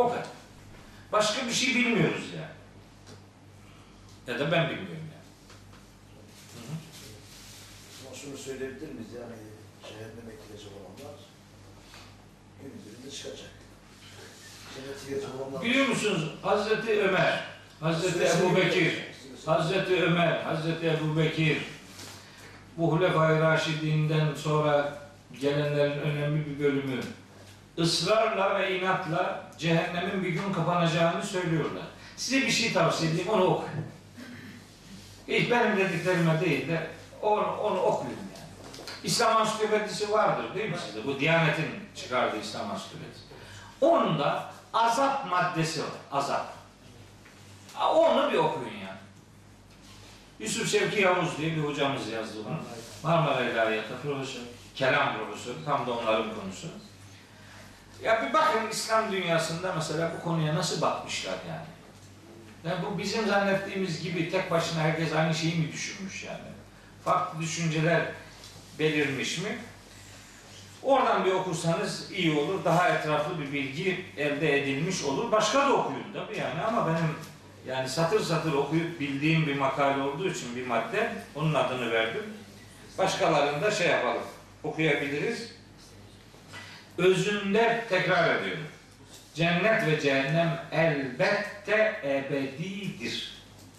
O kadar. Başka bir şey bilmiyoruz yani. Ya da ben bilmiyorum yani. Ama şunu söyleyebilir miyiz yani cehenneme gidecek olanlar gün birinde çıkacak. Olanlar... Biliyor musunuz Hazreti Ömer, Hazreti Ebu Bekir, Hazreti Ömer, Hazreti Ebu Bekir bu Hulefai Raşidinden sonra gelenlerin önemli bir bölümü ısrarla ve inatla cehennemin bir gün kapanacağını söylüyorlar. Size bir şey tavsiye edeyim, onu okuyun. Hiç benim dediklerime değil de onu, onu okuyun yani. İslam Ansiklopedisi vardır değil mi sizde? Bu Diyanet'in çıkardığı İslam Ansiklopedisi. Onun da azap maddesi var. Azap. Onu bir okuyun yani. Yusuf Şevki Yavuz diye bir hocamız yazdı bunu. Marmara İlahiyat'ta profesör, kelam profesörü, tam da onların konusu. Ya bir bakın İslam dünyasında mesela bu konuya nasıl bakmışlar yani. Yani bu bizim zannettiğimiz gibi tek başına herkes aynı şeyi mi düşünmüş yani? Farklı düşünceler belirmiş mi? Oradan bir okursanız iyi olur. Daha etraflı bir bilgi elde edilmiş olur. Başka da okuyun tabii yani ama benim yani satır satır okuyup bildiğim bir makale olduğu için bir madde onun adını verdim. Başkalarını da şey yapalım. Okuyabiliriz. Özünde tekrar ediyorum. Cennet ve cehennem elbette ebedidir.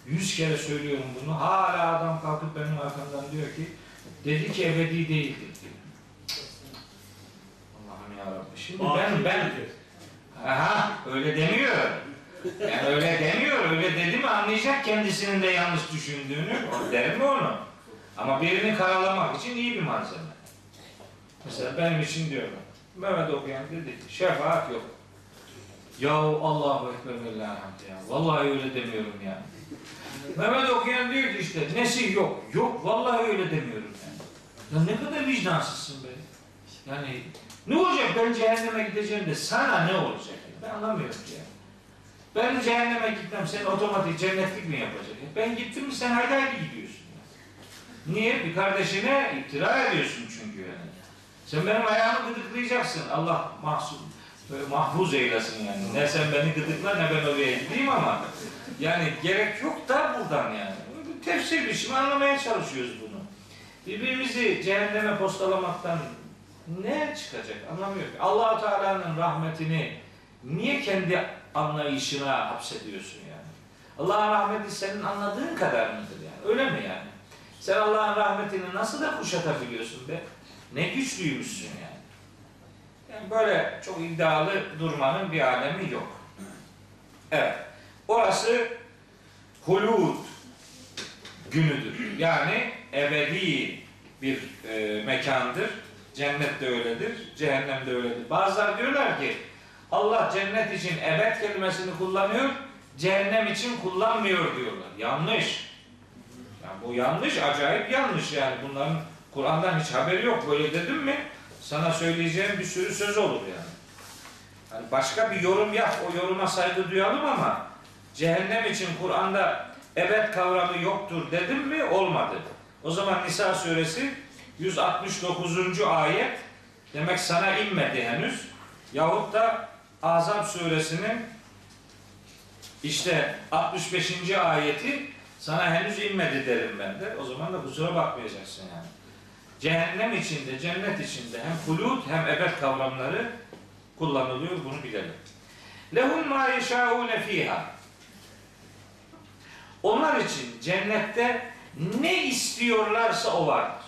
Yüz kere söylüyorum bunu. Hala adam kalkıp benim arkamdan diyor ki dedi ki ebedi değildir diyor. Allah'ım ya Rabbi. Şimdi ben ben aha öyle demiyor. Yani öyle demiyor. Öyle dedi mi anlayacak kendisinin de yanlış düşündüğünü. O derim mi onu? Ama birini karalamak için iyi bir malzeme. Mesela benim için diyorum. Mehmet okuyan dedi şefaat yok. Ya Allahu Ekber ve ya. Vallahi öyle demiyorum yani. Mehmet okuyan diyor ki işte nesih yok. Yok vallahi öyle demiyorum yani. Ya ne kadar vicdansızsın be. Yani ne olacak ben cehenneme gideceğim de sana ne olacak? Ben anlamıyorum yani. Ben cehenneme gitmem sen otomatik cennetlik mi yapacak? Ben gittim mi sen haydi haydi gidiyorsun. Niye? Bir kardeşine iftira ediyorsun çünkü yani. Sen benim ayağımı gıdıklayacaksın. Allah böyle mahfuz eylesin yani. Ne sen beni gıdıkla ne ben oraya gideyim ama yani gerek yok da buradan yani. Tefsir bir şey anlamaya çalışıyoruz bunu. Birbirimizi cehenneme postalamaktan ne çıkacak anlamıyorum. allah Teala'nın rahmetini niye kendi anlayışına hapsediyorsun yani? Allah'ın rahmeti senin anladığın kadar mıdır yani? Öyle mi yani? Sen Allah'ın rahmetini nasıl da kuşatabiliyorsun be? Ne güçlüymüşsün yani. Yani böyle çok iddialı durmanın bir alemi yok. Evet. Orası hulud günüdür. Yani ebedi bir e, mekandır. Cennet de öyledir, cehennem de öyledir. Bazılar diyorlar ki Allah cennet için ebed kelimesini kullanıyor, cehennem için kullanmıyor diyorlar. Yanlış. Yani bu yanlış, acayip yanlış yani. Bunların Kur'an'dan hiç haberi yok. Böyle dedim mi sana söyleyeceğim bir sürü söz olur yani. yani başka bir yorum yap, o yoruma saygı duyalım ama cehennem için Kur'an'da ebed kavramı yoktur dedim mi olmadı. O zaman Nisa suresi 169. ayet demek sana inmedi henüz. Yahut da Azap suresinin işte 65. ayeti sana henüz inmedi derim ben de. O zaman da kusura bakmayacaksın yani. Cehennem içinde, cennet içinde hem hulut hem ebed kavramları kullanılıyor. Bunu bilelim. Lehum ma yeşâûne fîhâ. Onlar için cennette ne istiyorlarsa o vardır.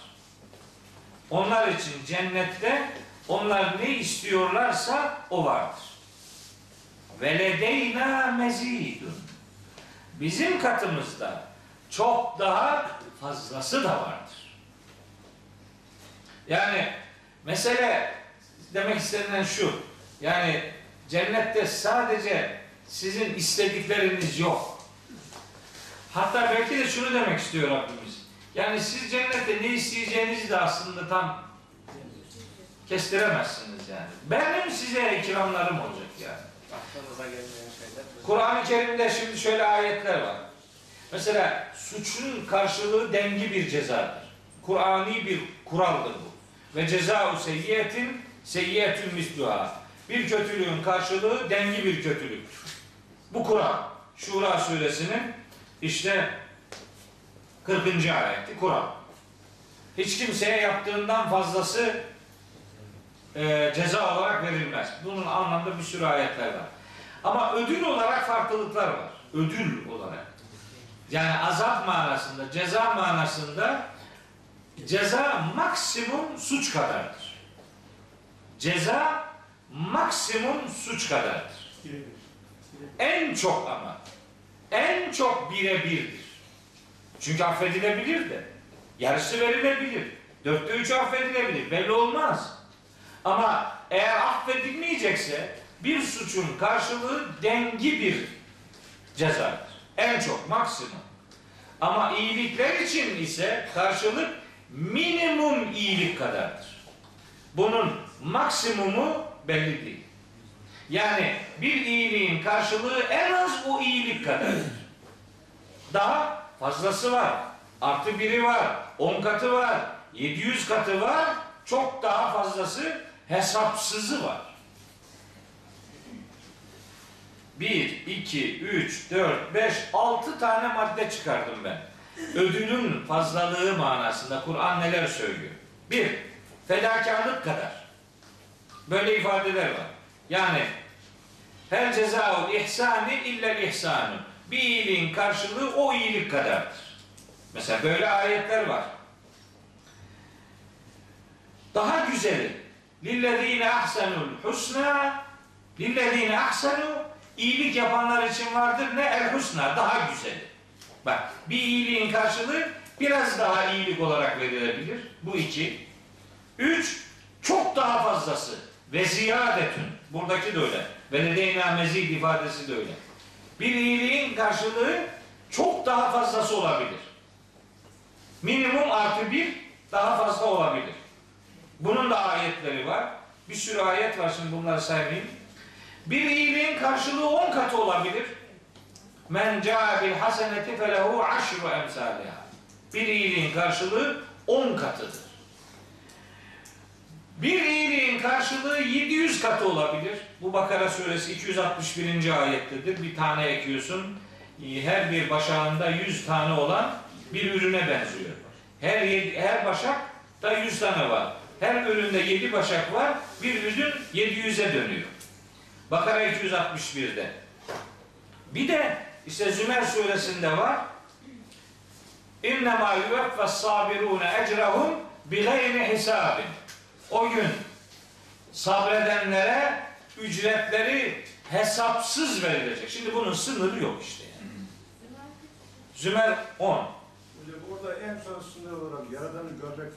Onlar için cennette onlar ne istiyorlarsa o vardır. Ve ledeyna mezidun. Bizim katımızda çok daha fazlası da vardır. Yani mesele demek istenilen şu. Yani cennette sadece sizin istedikleriniz yok. Hatta belki de şunu demek istiyor Rabbimiz. Yani siz cennette ne isteyeceğinizi de aslında tam kestiremezsiniz yani. Benim size ikramlarım olacak yani. Kur'an-ı Kerim'de şimdi şöyle ayetler var. Mesela suçun karşılığı dengi bir cezadır. Kur'ani bir kuraldır bu. Ve cezau seyyiyetin seyyiyetün misluha. bir kötülüğün karşılığı dengi bir kötülüktür. Bu Kur'an. Şura suresinin işte 40. ayeti Kur'an. Hiç kimseye yaptığından fazlası e, ceza olarak verilmez. Bunun anlamda bir sürü ayetler var. Ama ödül olarak farklılıklar var. Ödül olarak. Yani azap manasında, ceza manasında ceza maksimum suç kadardır. Ceza maksimum suç kadardır. En çok ama en çok birebirdir. Çünkü affedilebilir de. Yarısı verilebilir. Dörtte üçü affedilebilir. Belli olmaz. Ama eğer affedilmeyecekse bir suçun karşılığı dengi bir cezadır. En çok maksimum. Ama iyilikler için ise karşılık minimum iyilik kadardır. Bunun maksimumu belli değil. Yani bir iyiliğin karşılığı en az o iyilik kadardır. Daha fazlası var. Artı biri var. 10 katı var. 700 katı var. Çok daha fazlası hesapsızı var. 1, 2, 3, 4, 5, 6 tane madde çıkardım ben. Ödülün fazlalığı manasında Kur'an neler söylüyor? Bir, fedakarlık kadar. Böyle ifadeler var. Yani her cezaul ihsani illa ihsanu. Bir iyiliğin karşılığı o iyilik kadardır. Mesela böyle ayetler var. Daha güzeli. Lillezine ahsenul husna lillezine ahsenu iyilik yapanlar için vardır ne el husna daha güzeli. Bak bir iyiliğin karşılığı biraz daha iyilik olarak verilebilir. Bu iki. Üç, çok daha fazlası. Ve ziyadetün. Buradaki de öyle. Ve nedeyna mezid ifadesi de öyle. Bir iyiliğin karşılığı çok daha fazlası olabilir. Minimum artı bir daha fazla olabilir. Bunun da ayetleri var. Bir sürü ayet var şimdi bunları saymayayım. Bir iyiliğin karşılığı on katı olabilir. Men caa bil haseneti felehu aşru emsaliha. Bir iyiliğin karşılığı on katıdır. Bir iyiliğin karşılığı 700 katı olabilir. Bu Bakara suresi 261. ayettedir. Bir tane ekiyorsun. Her bir başağında 100 tane olan bir ürüne benziyor. Her her başak da 100 tane var. Her üründe 7 başak var. Bir ürün 700'e dönüyor. Bakara 261'de. Bir de işte Zümer suresinde var. İnnemâ yuvaffas sabirûne ecrahum bigayri hisabin. O gün sabredenlere ücretleri hesapsız verilecek. Şimdi bunun sınırı yok işte. Yani. Zümer 10. Hocam orada en son sınır olarak Yaradan'ı görmek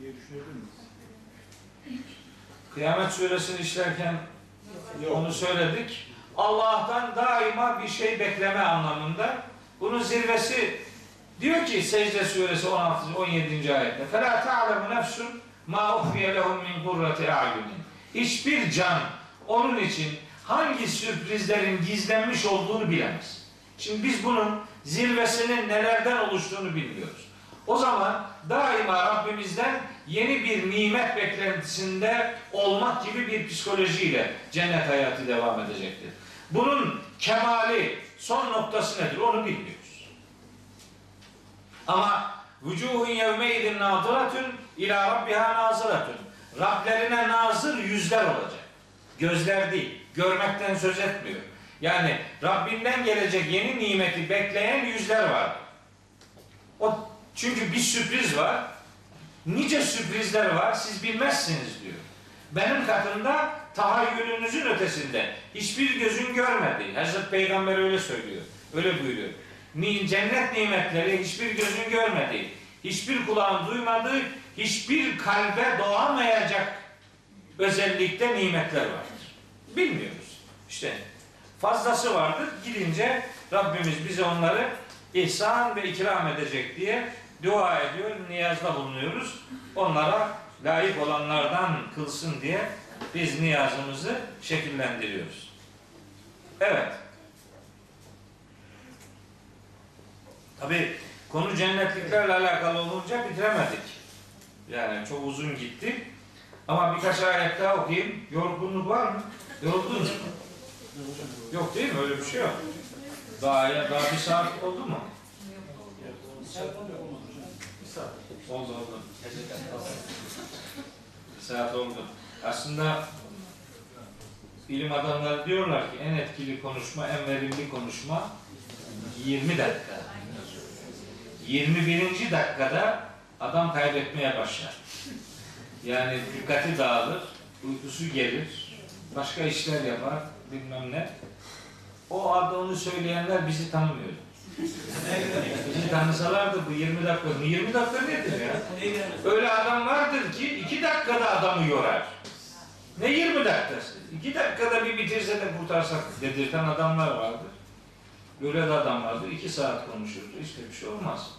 diye düşünebilir miyiz? Kıyamet suresini işlerken onu söyledik. Allah'tan daima bir şey bekleme anlamında. Bunun zirvesi diyor ki Secde suresi 16. 17. ayette. فَلَا تَعْلَمُ نَفْسٌ مَا اُخْفِيَ لَهُمْ مِنْ قُرَّةِ اَعْيُنٍ Hiçbir can onun için hangi sürprizlerin gizlenmiş olduğunu bilemez. Şimdi biz bunun zirvesinin nelerden oluştuğunu bilmiyoruz. O zaman daima Rabbimizden yeni bir nimet beklentisinde olmak gibi bir psikolojiyle cennet hayatı devam edecektir. Bunun kemali, son noktası nedir onu bilmiyoruz. Ama vücuhun yevmeydin nadıratun ila rabbiha nazıratun. Rablerine nazır yüzler olacak. Gözler değil. Görmekten söz etmiyor. Yani Rabbinden gelecek yeni nimeti bekleyen yüzler var. O çünkü bir sürpriz var. Nice sürprizler var. Siz bilmezsiniz diyor. Benim katımda tahayyülünüzün ötesinde hiçbir gözün görmedi. Hazreti Peygamber öyle söylüyor. Öyle buyuruyor. Cennet nimetleri hiçbir gözün görmedi. Hiçbir kulağın duymadığı, hiçbir kalbe doğamayacak özellikte nimetler vardır. Bilmiyoruz. İşte fazlası vardır. Gidince Rabbimiz bize onları ihsan ve ikram edecek diye dua ediyor, niyazda bulunuyoruz. Onlara layık olanlardan kılsın diye biz niyazımızı şekillendiriyoruz. Evet. Tabi konu cennetliklerle alakalı olunca bitiremedik. Yani çok uzun gitti. Ama birkaç ayet daha okuyayım. Yorgunluk var mı? Yoruldunuz mu? Yok değil mi? Öyle bir şey yok. Daha, ya, daha bir saat oldu mu? Oldu oldu. Saat oldu. Aslında bilim adamları diyorlar ki en etkili konuşma, en verimli konuşma 20 dakika. 21. dakikada adam kaybetmeye başlar. Yani dikkati dağılır, uykusu gelir, başka işler yapar, bilmem ne. O onu söyleyenler bizi tanımıyor. Bizi tanısalardı bu 20 dakika, bu 20 dakika nedir ya? Öyle adam vardır ki 2 dakikada adamı yorar. Ne 20 dakikası? 2 dakikada bir bitirse de kurtarsak dedirten adamlar vardır. Böyle de adam vardır. 2 saat konuşurdu. İşte bir şey olmaz.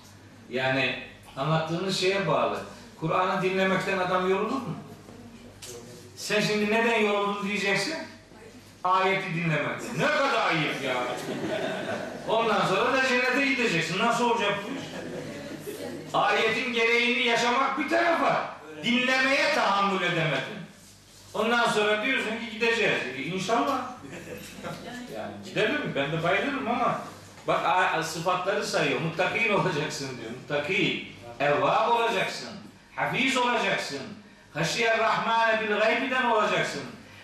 Yani anlattığınız şeye bağlı. Kur'an'ı dinlemekten adam yorulur mu? Sen şimdi neden yoruldun diyeceksin? Ayeti dinlemekten. Ne kadar ayıp ya. Ondan sonra da cennete gideceksin. Nasıl olacak bu iş? Ayetin gereğini yaşamak bir tarafa. Dinlemeye tahammül edemedin. Ondan sonra diyorsun ki gideceğiz. E, İnşallah. Yani gidelim. Ben de bayılırım ama bak sıfatları sayıyor. Muttakin olacaksın diyor. Muttaki. Evvab olacaksın. Hafiz olacaksın. Haşiyer Rahmane bil gaybiden olacaksın.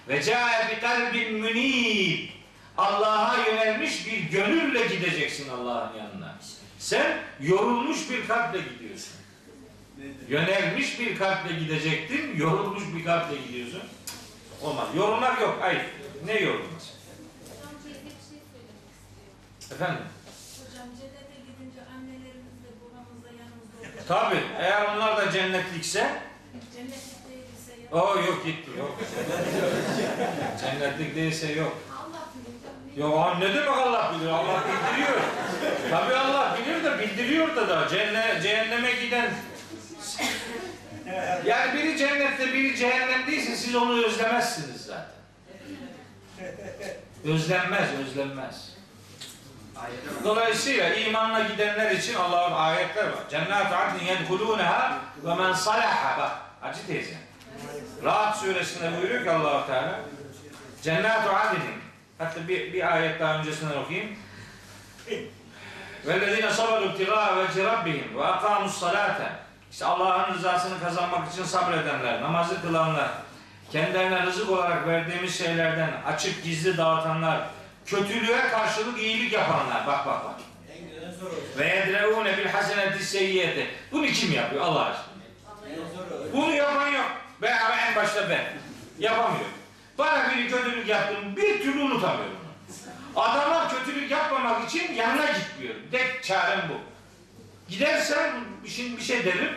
Ve cae bi kalbin münib. Allah'a yönelmiş bir gönülle gideceksin Allah'ın yanına. Sen yorulmuş bir kalple gidiyorsun. Yönelmiş bir kalple gidecektin, yorulmuş bir kalple gidiyorsun. Olmaz. Yorulmak yok. Hayır. Ne istiyor. Efendim? Hocam cennete gidince annelerimiz de babamız da yanımızda olacak. Tabi. Eğer onlar da cennetlikse Cennetlik değilse ya. o yok gitti. Yok. Cennetlik değilse yok. Yok ne demek Allah bilir? Allah bildiriyor. Tabi Allah bilir de bildiriyor da da cenne, cehenneme giden yani biri cennette biri cehennemdeyse siz onu özlemezsiniz zaten. Özlenmez, özlenmez. Dolayısıyla imanla gidenler için Allah'ın ayetler var. Cennet adnin yedhulûneha ve men salaha. Bak Hacı teyze. Rahat suresinde buyuruyor ki allah Teala Cennet adnin Hatta bir, bir ayet daha öncesinden okuyayım. وَالَّذ۪ينَ صَبَرُوا ابْتِغَاءَ وَجْهِ رَبِّهِمْ وَاَقَامُوا الصَّلَاةَ İşte Allah'ın rızasını kazanmak için sabredenler, namazı kılanlar, kendilerine rızık olarak verdiğimiz şeylerden açık gizli dağıtanlar, kötülüğe karşılık iyilik yapanlar. Bak bak bak. Ve yedreûne bil haseneti seyyiyeti. Bunu kim yapıyor Allah aşkına? Bunu yapan yok. Ben ama en başta ben. Yapamıyorum. Bana biri kötülük yaptığını bir türlü unutamıyorum. Adama kötülük yapmamak için yanına gitmiyorum. Tek çarem bu. Gidersem şimdi bir şey derim,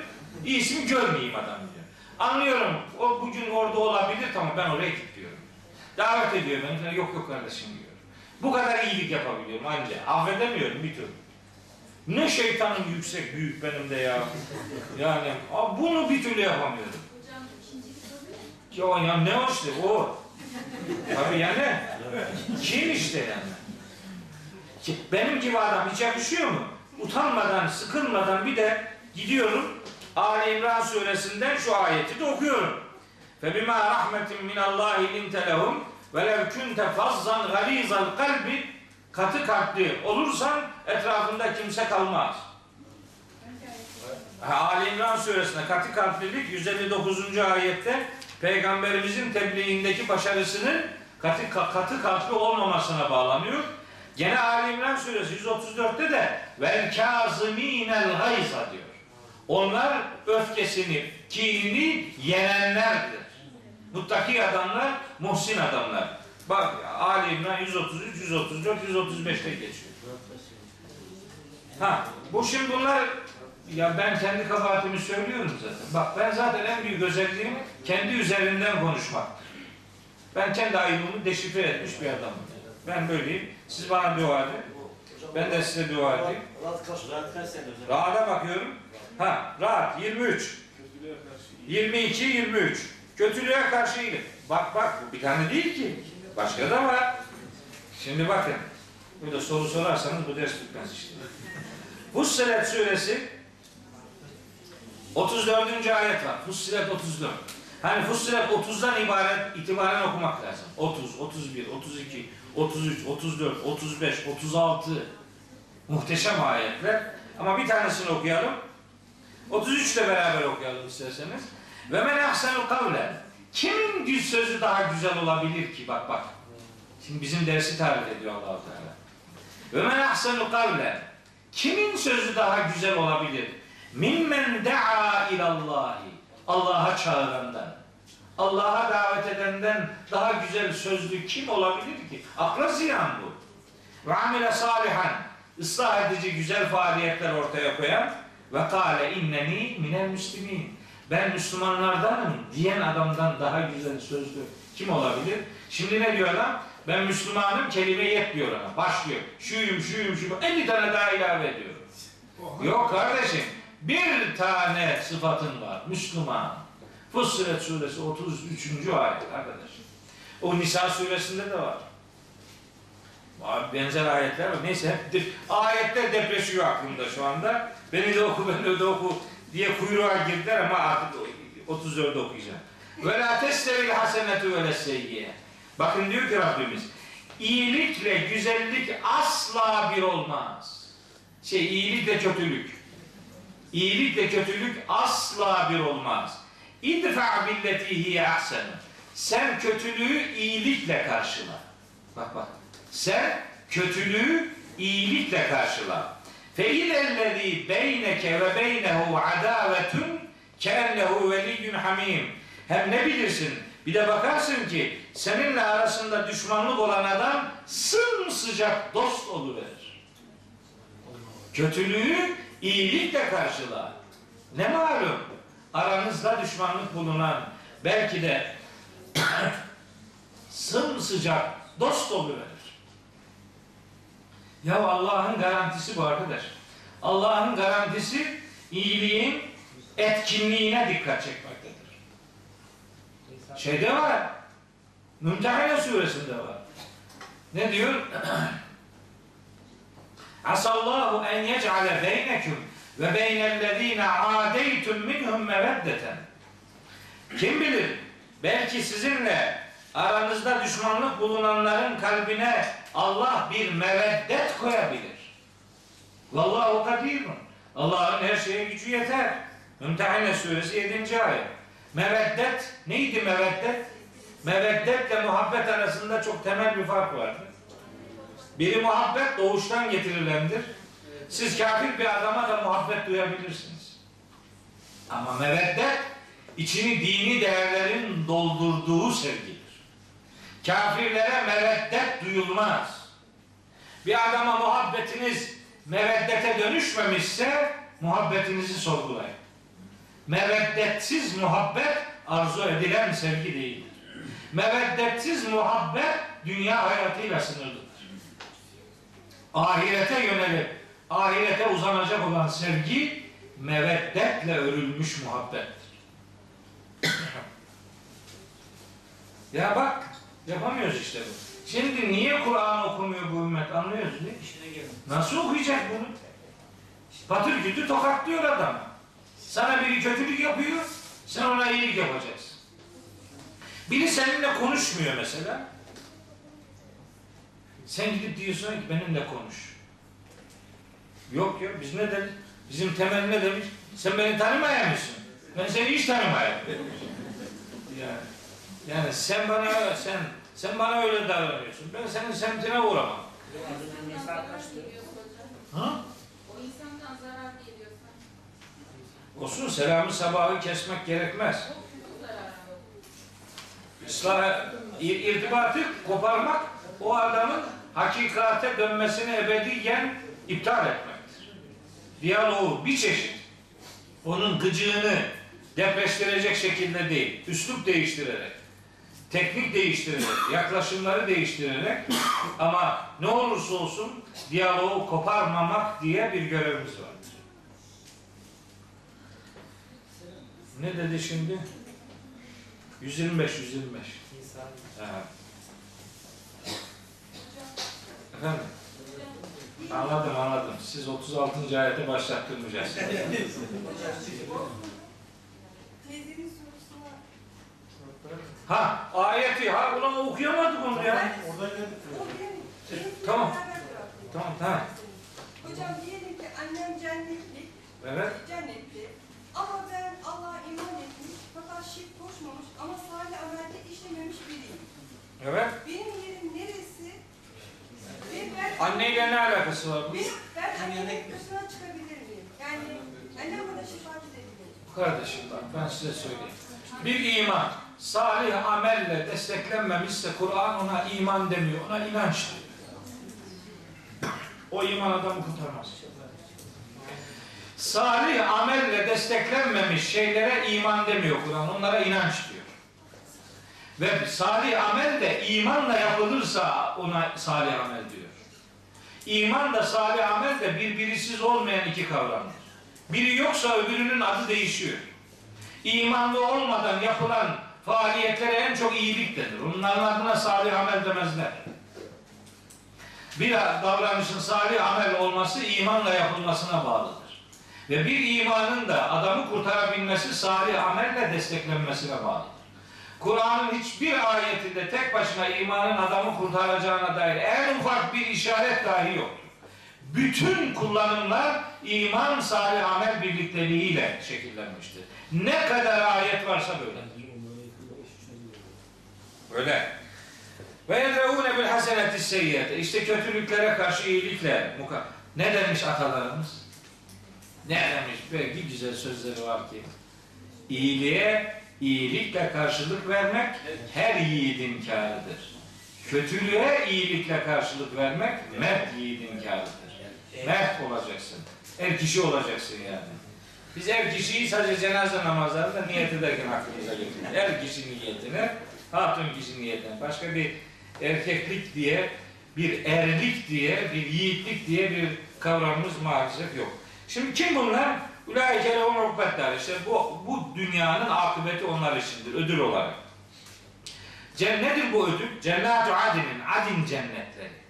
iyisini görmeyeyim adam diyor. Anlıyorum, o bugün orada olabilir, tamam ben oraya gitmiyorum. Davet ediyor beni, yok yok kardeşim diyor. Bu kadar iyilik yapabiliyorum anca. Affedemiyorum bir türlü. Ne şeytanım yüksek, büyük benim de ya. Yani bunu bir türlü yapamıyorum. Hocam ikinci bir soru ne? Ya, ya ne o işte o. Tabii yani. Kim işte yani. Benim gibi adam içe düşüyor mu? Utanmadan, sıkılmadan bir de gidiyorum Ali İmran suresinden şu ayeti de okuyorum. Ve bima rahmetin min Allahi linte lehum ve lev kunte fazzan galizal kalbi katı kalpli olursan etrafında kimse kalmaz. Ali İmran suresinde katı kalplilik 159. ayette peygamberimizin tebliğindeki başarısının katı, katı kalpli olmamasına bağlanıyor. Gene Ali İmran suresi 134'te de vel kazimînel gayza diyor. Onlar öfkesini, kinini yenenlerdir. Muttaki adamlar, muhsin adamlar. Bak Ali İmran 133, 134, 135'te geçiyor. Ha, bu şimdi bunlar ya ben kendi kabahatimi söylüyorum zaten. Bak ben zaten en büyük özelliğim kendi üzerinden konuşmak. Ben kendi ayıbımı deşifre etmiş bir adamım. Ben böyleyim. Siz bana dua edin. Ben de size dua edeyim. Rahat'a bakıyorum. Ha, rahat 23. 22, 23. Kötülüğe karşı iyilik. Bak bak bir tane değil ki. Başka da var. Şimdi bakın. Burada soru sorarsanız bu ders bitmez işte. Fussilet suresi 34. ayet var. Fussilet 34. Hani Fussilet 30'dan ibaret itibaren okumak lazım. 30, 31, 32, 33, 34, 35, 36. Muhteşem ayetler. Ama bir tanesini okuyalım. 33 ile beraber okuyalım isterseniz. Ve men ahsenu kavlen. Kimin bir sözü daha güzel olabilir ki? Bak bak. Şimdi bizim dersi tarif ediyor allah Teala. Ve men ahsenu kavlen. Kimin sözü daha güzel olabilir? Mimmen da'a ilallahi. Allah'a çağırandan. Allah'a davet edenden daha güzel sözlü kim olabilir ki? Akla ziyan bu. Ve amile salihan. ıslah edici güzel faaliyetler ortaya koyan ve kâle inneni minel müslimin. Ben Müslümanlardanım diyen adamdan daha güzel sözlü kim olabilir? Şimdi ne diyor adam? Ben Müslümanım kelime yetmiyor ona. Başlıyor. Şuyum, şuyum, şuyum. 50 tane daha ilave ediyor. Yok kardeşim. Bir tane sıfatın var. Müslüman. Fussilet suresi 33. ayet arkadaş. O Nisa suresinde de var. Benzer ayetler var. Neyse hep ayetler depreşiyor aklımda şu anda. Beni de oku, beni de oku diye kuyruğa girdiler ama artık 34'ü okuyacağım. Ve la testevil hasenetu ve leseyyiye. Bakın diyor ki Rabbimiz iyilikle güzellik asla bir olmaz. Şey iyilikle kötülük. İyilikle kötülük asla bir olmaz. İdfa billeti hiye ahsenu. Sen kötülüğü iyilikle karşıla. Bak bak. Sen kötülüğü iyilikle karşıla. Fe idellezî beyneke ve beynehu adavetun keennehu veliyyun hamim. Hem ne bilirsin? Bir de bakarsın ki seninle arasında düşmanlık olan adam sımsıcak dost oluverir. Kötülüğü iyilikle karşıla. Ne malum? Aranızda düşmanlık bulunan belki de sımsıcak dost oluverir. Ya Allah'ın garantisi bu arkadaş. Allah'ın garantisi iyiliğin etkinliğine dikkat çekmektedir. Şeyde var. Mümtehane suresinde var. Ne diyor? Asallahu en yec'ale beynekum ve beynellezine adeytum minhum meveddeten. Kim bilir? Belki sizinle aranızda düşmanlık bulunanların kalbine Allah bir meveddet koyabilir. Vallahu kadirun. Allah'ın her şeye gücü yeter. Mümtehane suresi 7. ayet. Meveddet neydi meveddet? Meveddetle muhabbet arasında çok temel bir fark vardır. Biri muhabbet doğuştan getirilendir. Siz kafir bir adama da muhabbet duyabilirsiniz. Ama meveddet içini dini değerlerin doldurduğu sevgidir. Kafirlere meveddet duyulmaz. Bir adama muhabbetiniz meveddete dönüşmemişse muhabbetinizi sorgulayın. Meveddetsiz muhabbet arzu edilen sevgi değildir. Meveddetsiz muhabbet dünya hayatıyla sınırlıdır. Ahirete yönelip ahirete uzanacak olan sevgi meveddetle örülmüş muhabbettir. ya bak yapamıyoruz işte bu. Şimdi niye Kur'an okumuyor bu ümmet anlıyoruz değil mi? Nasıl okuyacak bunu? Patır kütür tokatlıyor adam. Sana biri kötülük yapıyor, sen ona iyilik yapacaksın. Biri seninle konuşmuyor mesela. Sen gidip diyorsun ki benimle konuş. Yok ya biz ne dedik? Bizim temel ne demiş? Sen beni tanımaya mısın? Ben seni hiç tanımayayım. Yani, yani sen bana sen sen bana öyle davranıyorsun. Ben senin semtine uğramam. Ha? O insandan zarar geliyorsa Olsun selamı sabahı kesmek gerekmez. Islah, ir- irtibatı koparmak o adamın hakikate dönmesini ebediyen iptal etmektir. Diyaloğu bir çeşit onun gıcığını depreştirecek şekilde değil, üslup değiştirerek, teknik değiştirerek, yaklaşımları değiştirerek ama ne olursa olsun diyaloğu koparmamak diye bir görevimiz vardır. Ne dedi şimdi? 125, 125. İnsan Evet. Efendim? Anladım anladım. Siz 36. ayete başlattırmayacaksınız. Teyzemin sorusuna okuyamadık onu ya. Orada geldik. Tamam. Tamam tamam. Hocam diyelim ki annem cennetli, Evet. cennetli. Ama ben Allah'a iman etmiş fakat şirk koşmamış ama salih amelde işlememiş biriyim. Evet. Benim yerim neresi? Anneyle ne alakası var bu? benim, ben annemin dışına çıkabilir miyim? Yani annem bana şefaat edebilir. Kardeşim bak ben size söyleyeyim. Bir iman salih amelle desteklenmemişse Kur'an ona iman demiyor. Ona inanç diyor. O iman adamı kurtarmaz. Salih amelle desteklenmemiş şeylere iman demiyor Kur'an. Onlara inanç diyor. Ve salih amel de imanla yapılırsa ona salih amel diyor. İman da salih amel de birbirisiz olmayan iki kavramdır. Biri yoksa öbürünün adı değişiyor. İmanlı olmadan yapılan faaliyetlere en çok iyilik denir. Onların adına salih amel demezler. Bir davranışın salih amel olması imanla yapılmasına bağlıdır. Ve bir imanın da adamı kurtarabilmesi salih amelle desteklenmesine bağlıdır. Kur'an'ın hiçbir ayetinde tek başına imanın adamı kurtaracağına dair en ufak bir işaret dahi yoktur. Bütün kullanımlar iman salih amel birlikteliğiyle şekillenmiştir. Ne kadar ayet varsa böyle. Öyle. Ve yedreûne bil haseneti seyyiyete. İşte kötülüklere karşı iyilikle muka. Ne demiş atalarımız? Ne demiş? Bir güzel sözleri var ki. İyiliğe iyilikle karşılık vermek her yiğidin kârıdır. Kötülüğe iyilikle karşılık vermek mert yiğidin kârıdır. Mert olacaksın. Er kişi olacaksın yani. Biz er kişiyi sadece cenaze namazlarında niyet ederken aklımıza getiriyoruz. Er kişi niyetine, hatun kişi niyetine. Başka bir erkeklik diye, bir erlik diye, bir yiğitlik diye bir kavramımız maalesef yok. Şimdi kim bunlar? Ulaike lehum ukbetler. İşte bu, bu dünyanın akıbeti onlar içindir, ödül olarak. Cennedir bu ödül? Cennatu adinin, adin cennetleri.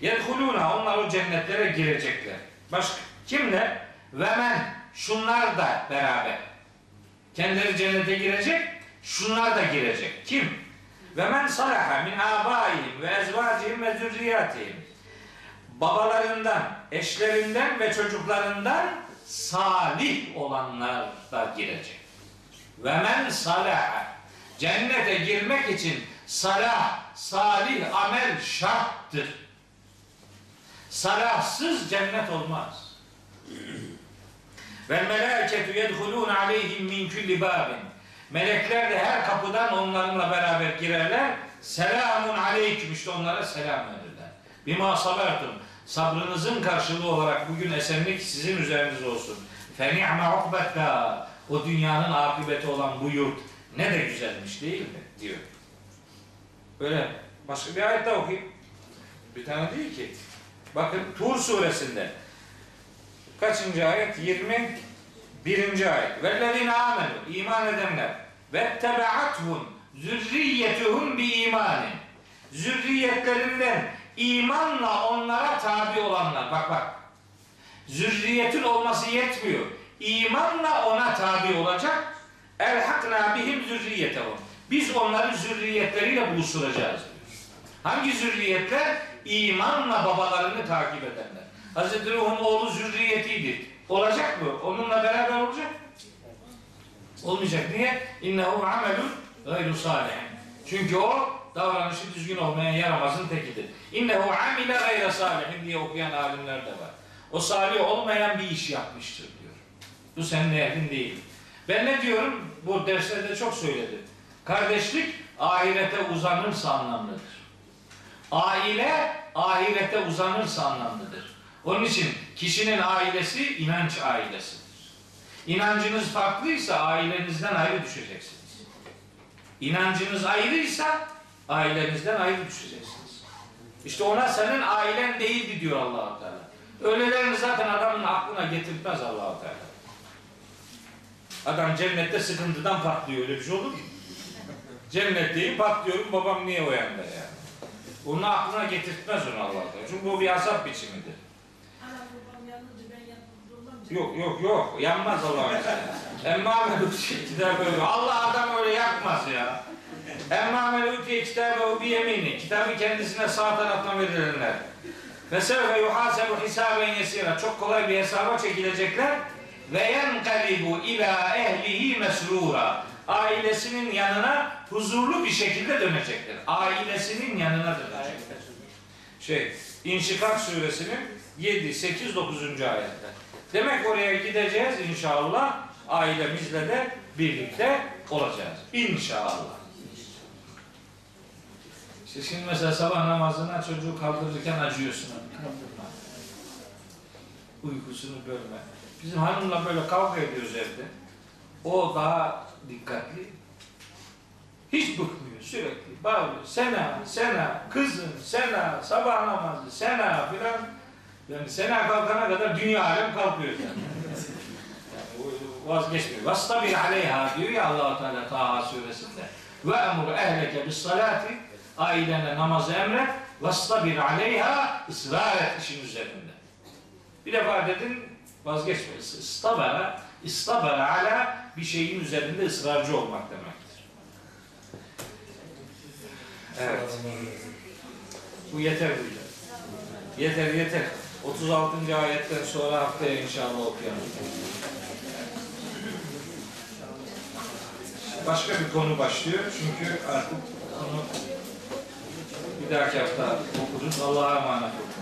Yedhulûna, onlar o cennetlere girecekler. Başka, kimler? Ve men, şunlar da beraber. Kendileri cennete girecek, şunlar da girecek. Kim? Ve men salaha min abaihim ve ezvacihim ve zürriyatihim. Babalarından, eşlerinden ve çocuklarından salih olanlar da girecek. Ve men salaha. Cennete girmek için salah, salih amel şarttır. Salahsız cennet olmaz. Ve melâketu yedhulûn aleyhim min kulli bâbin. Melekler de her kapıdan onlarla beraber girerler. Selamun aleyküm işte onlara selam verirler. Bima sabertum. Sabrınızın karşılığı olarak bugün esenlik sizin üzerinize olsun. Fe ni'me ukbetta. O dünyanın akıbeti olan bu yurt ne de güzelmiş değil mi? diyor. Böyle başka bir ayet daha okuyayım. Bir tane değil ki. Bakın Tur suresinde kaçıncı ayet? 21. ayet. Vellezine amenu iman edenler ve tebeathum zürriyetuhum bi imanin. Zürriyetlerinden imanla onlara tabi olanlar. Bak bak. Zürriyetin olması yetmiyor. İmanla ona tabi olacak. Elhakna bihim zürriyetehum. Biz onları zürriyetleriyle buluşturacağız. Hangi zürriyetler? İmanla babalarını takip edenler. Hazreti Nuh'un oğlu zürriyetiydi. Olacak mı? Onunla beraber olacak. Olmayacak. Niye? İnnehu amelun gayru salih. Çünkü o davranışı düzgün olmayan yaramazın tekidir. İnnehu amile gayre salihin diye okuyan alimler de var. O salih olmayan bir iş yapmıştır diyor. Bu senin ehlin değil. Ben ne diyorum? Bu derslerde çok söyledim. Kardeşlik ahirete uzanırsa anlamlıdır. Aile ahirete uzanırsa anlamlıdır. Onun için kişinin ailesi inanç ailesidir. İnancınız farklıysa ailenizden ayrı düşeceksiniz. İnancınız ayrıysa ailenizden ayrı düşeceksiniz. İşte ona senin ailen değildi diyor allah Teala. Öylelerini zaten adamın aklına getirtmez allah Teala. Adam cennette sıkıntıdan patlıyor. Öyle bir şey olur mu? Cennetteyim patlıyorum babam niye uyandı yani. Onu aklına getirtmez onu allah Teala. Çünkü bu bir azap biçimidir. Yok yok yok yanmaz Allah'ın izniyle. Emma gider böyle. Allah adam öyle yakmaz ya. Emma men utiye kitabehu bi yemini. Kitabı kendisine sağ taraftan verilenler. Ve sevfe yuhasebu hisaben yesira. Çok kolay bir hesaba çekilecekler. Ve yenkalibu ila ehlihi mesrura. Ailesinin yanına huzurlu bir şekilde dönecekler. Ailesinin yanına dönecekler. Şey, İnşikak suresinin 7, 8, 9. ayette. Demek oraya gideceğiz inşallah. Ailemizle de birlikte olacağız. İnşallah. İşte şimdi mesela sabah namazına çocuğu kaldırırken acıyorsun. Kaldırma. Uykusunu bölme. Bizim hanımla böyle kavga ediyoruz evde. O daha dikkatli. Hiç bıkmıyor sürekli. Bağırıyor. Sena, Sena, kızım, Sena, sabah namazı, Sena filan. Yani Sena kalkana kadar dünya alem kalkıyor yani. yani vazgeçmiyor. Vastabir aleyha diyor ya Allah-u Teala Taha suresinde. Ve emur ehleke bis salati ailene namazı emret. Vastabir aleyha ısrar et işin üzerinde. Bir defa dedin vazgeçme. İstabara, istabara ala bir şeyin üzerinde ısrarcı olmak demektir. Evet. Bu yeter bu Yeter yeter. 36. ayetten sonra haftaya inşallah okuyalım. Başka bir konu başlıyor çünkü artık konu bir dahaki hafta okuruz. Allah'a emanet olun.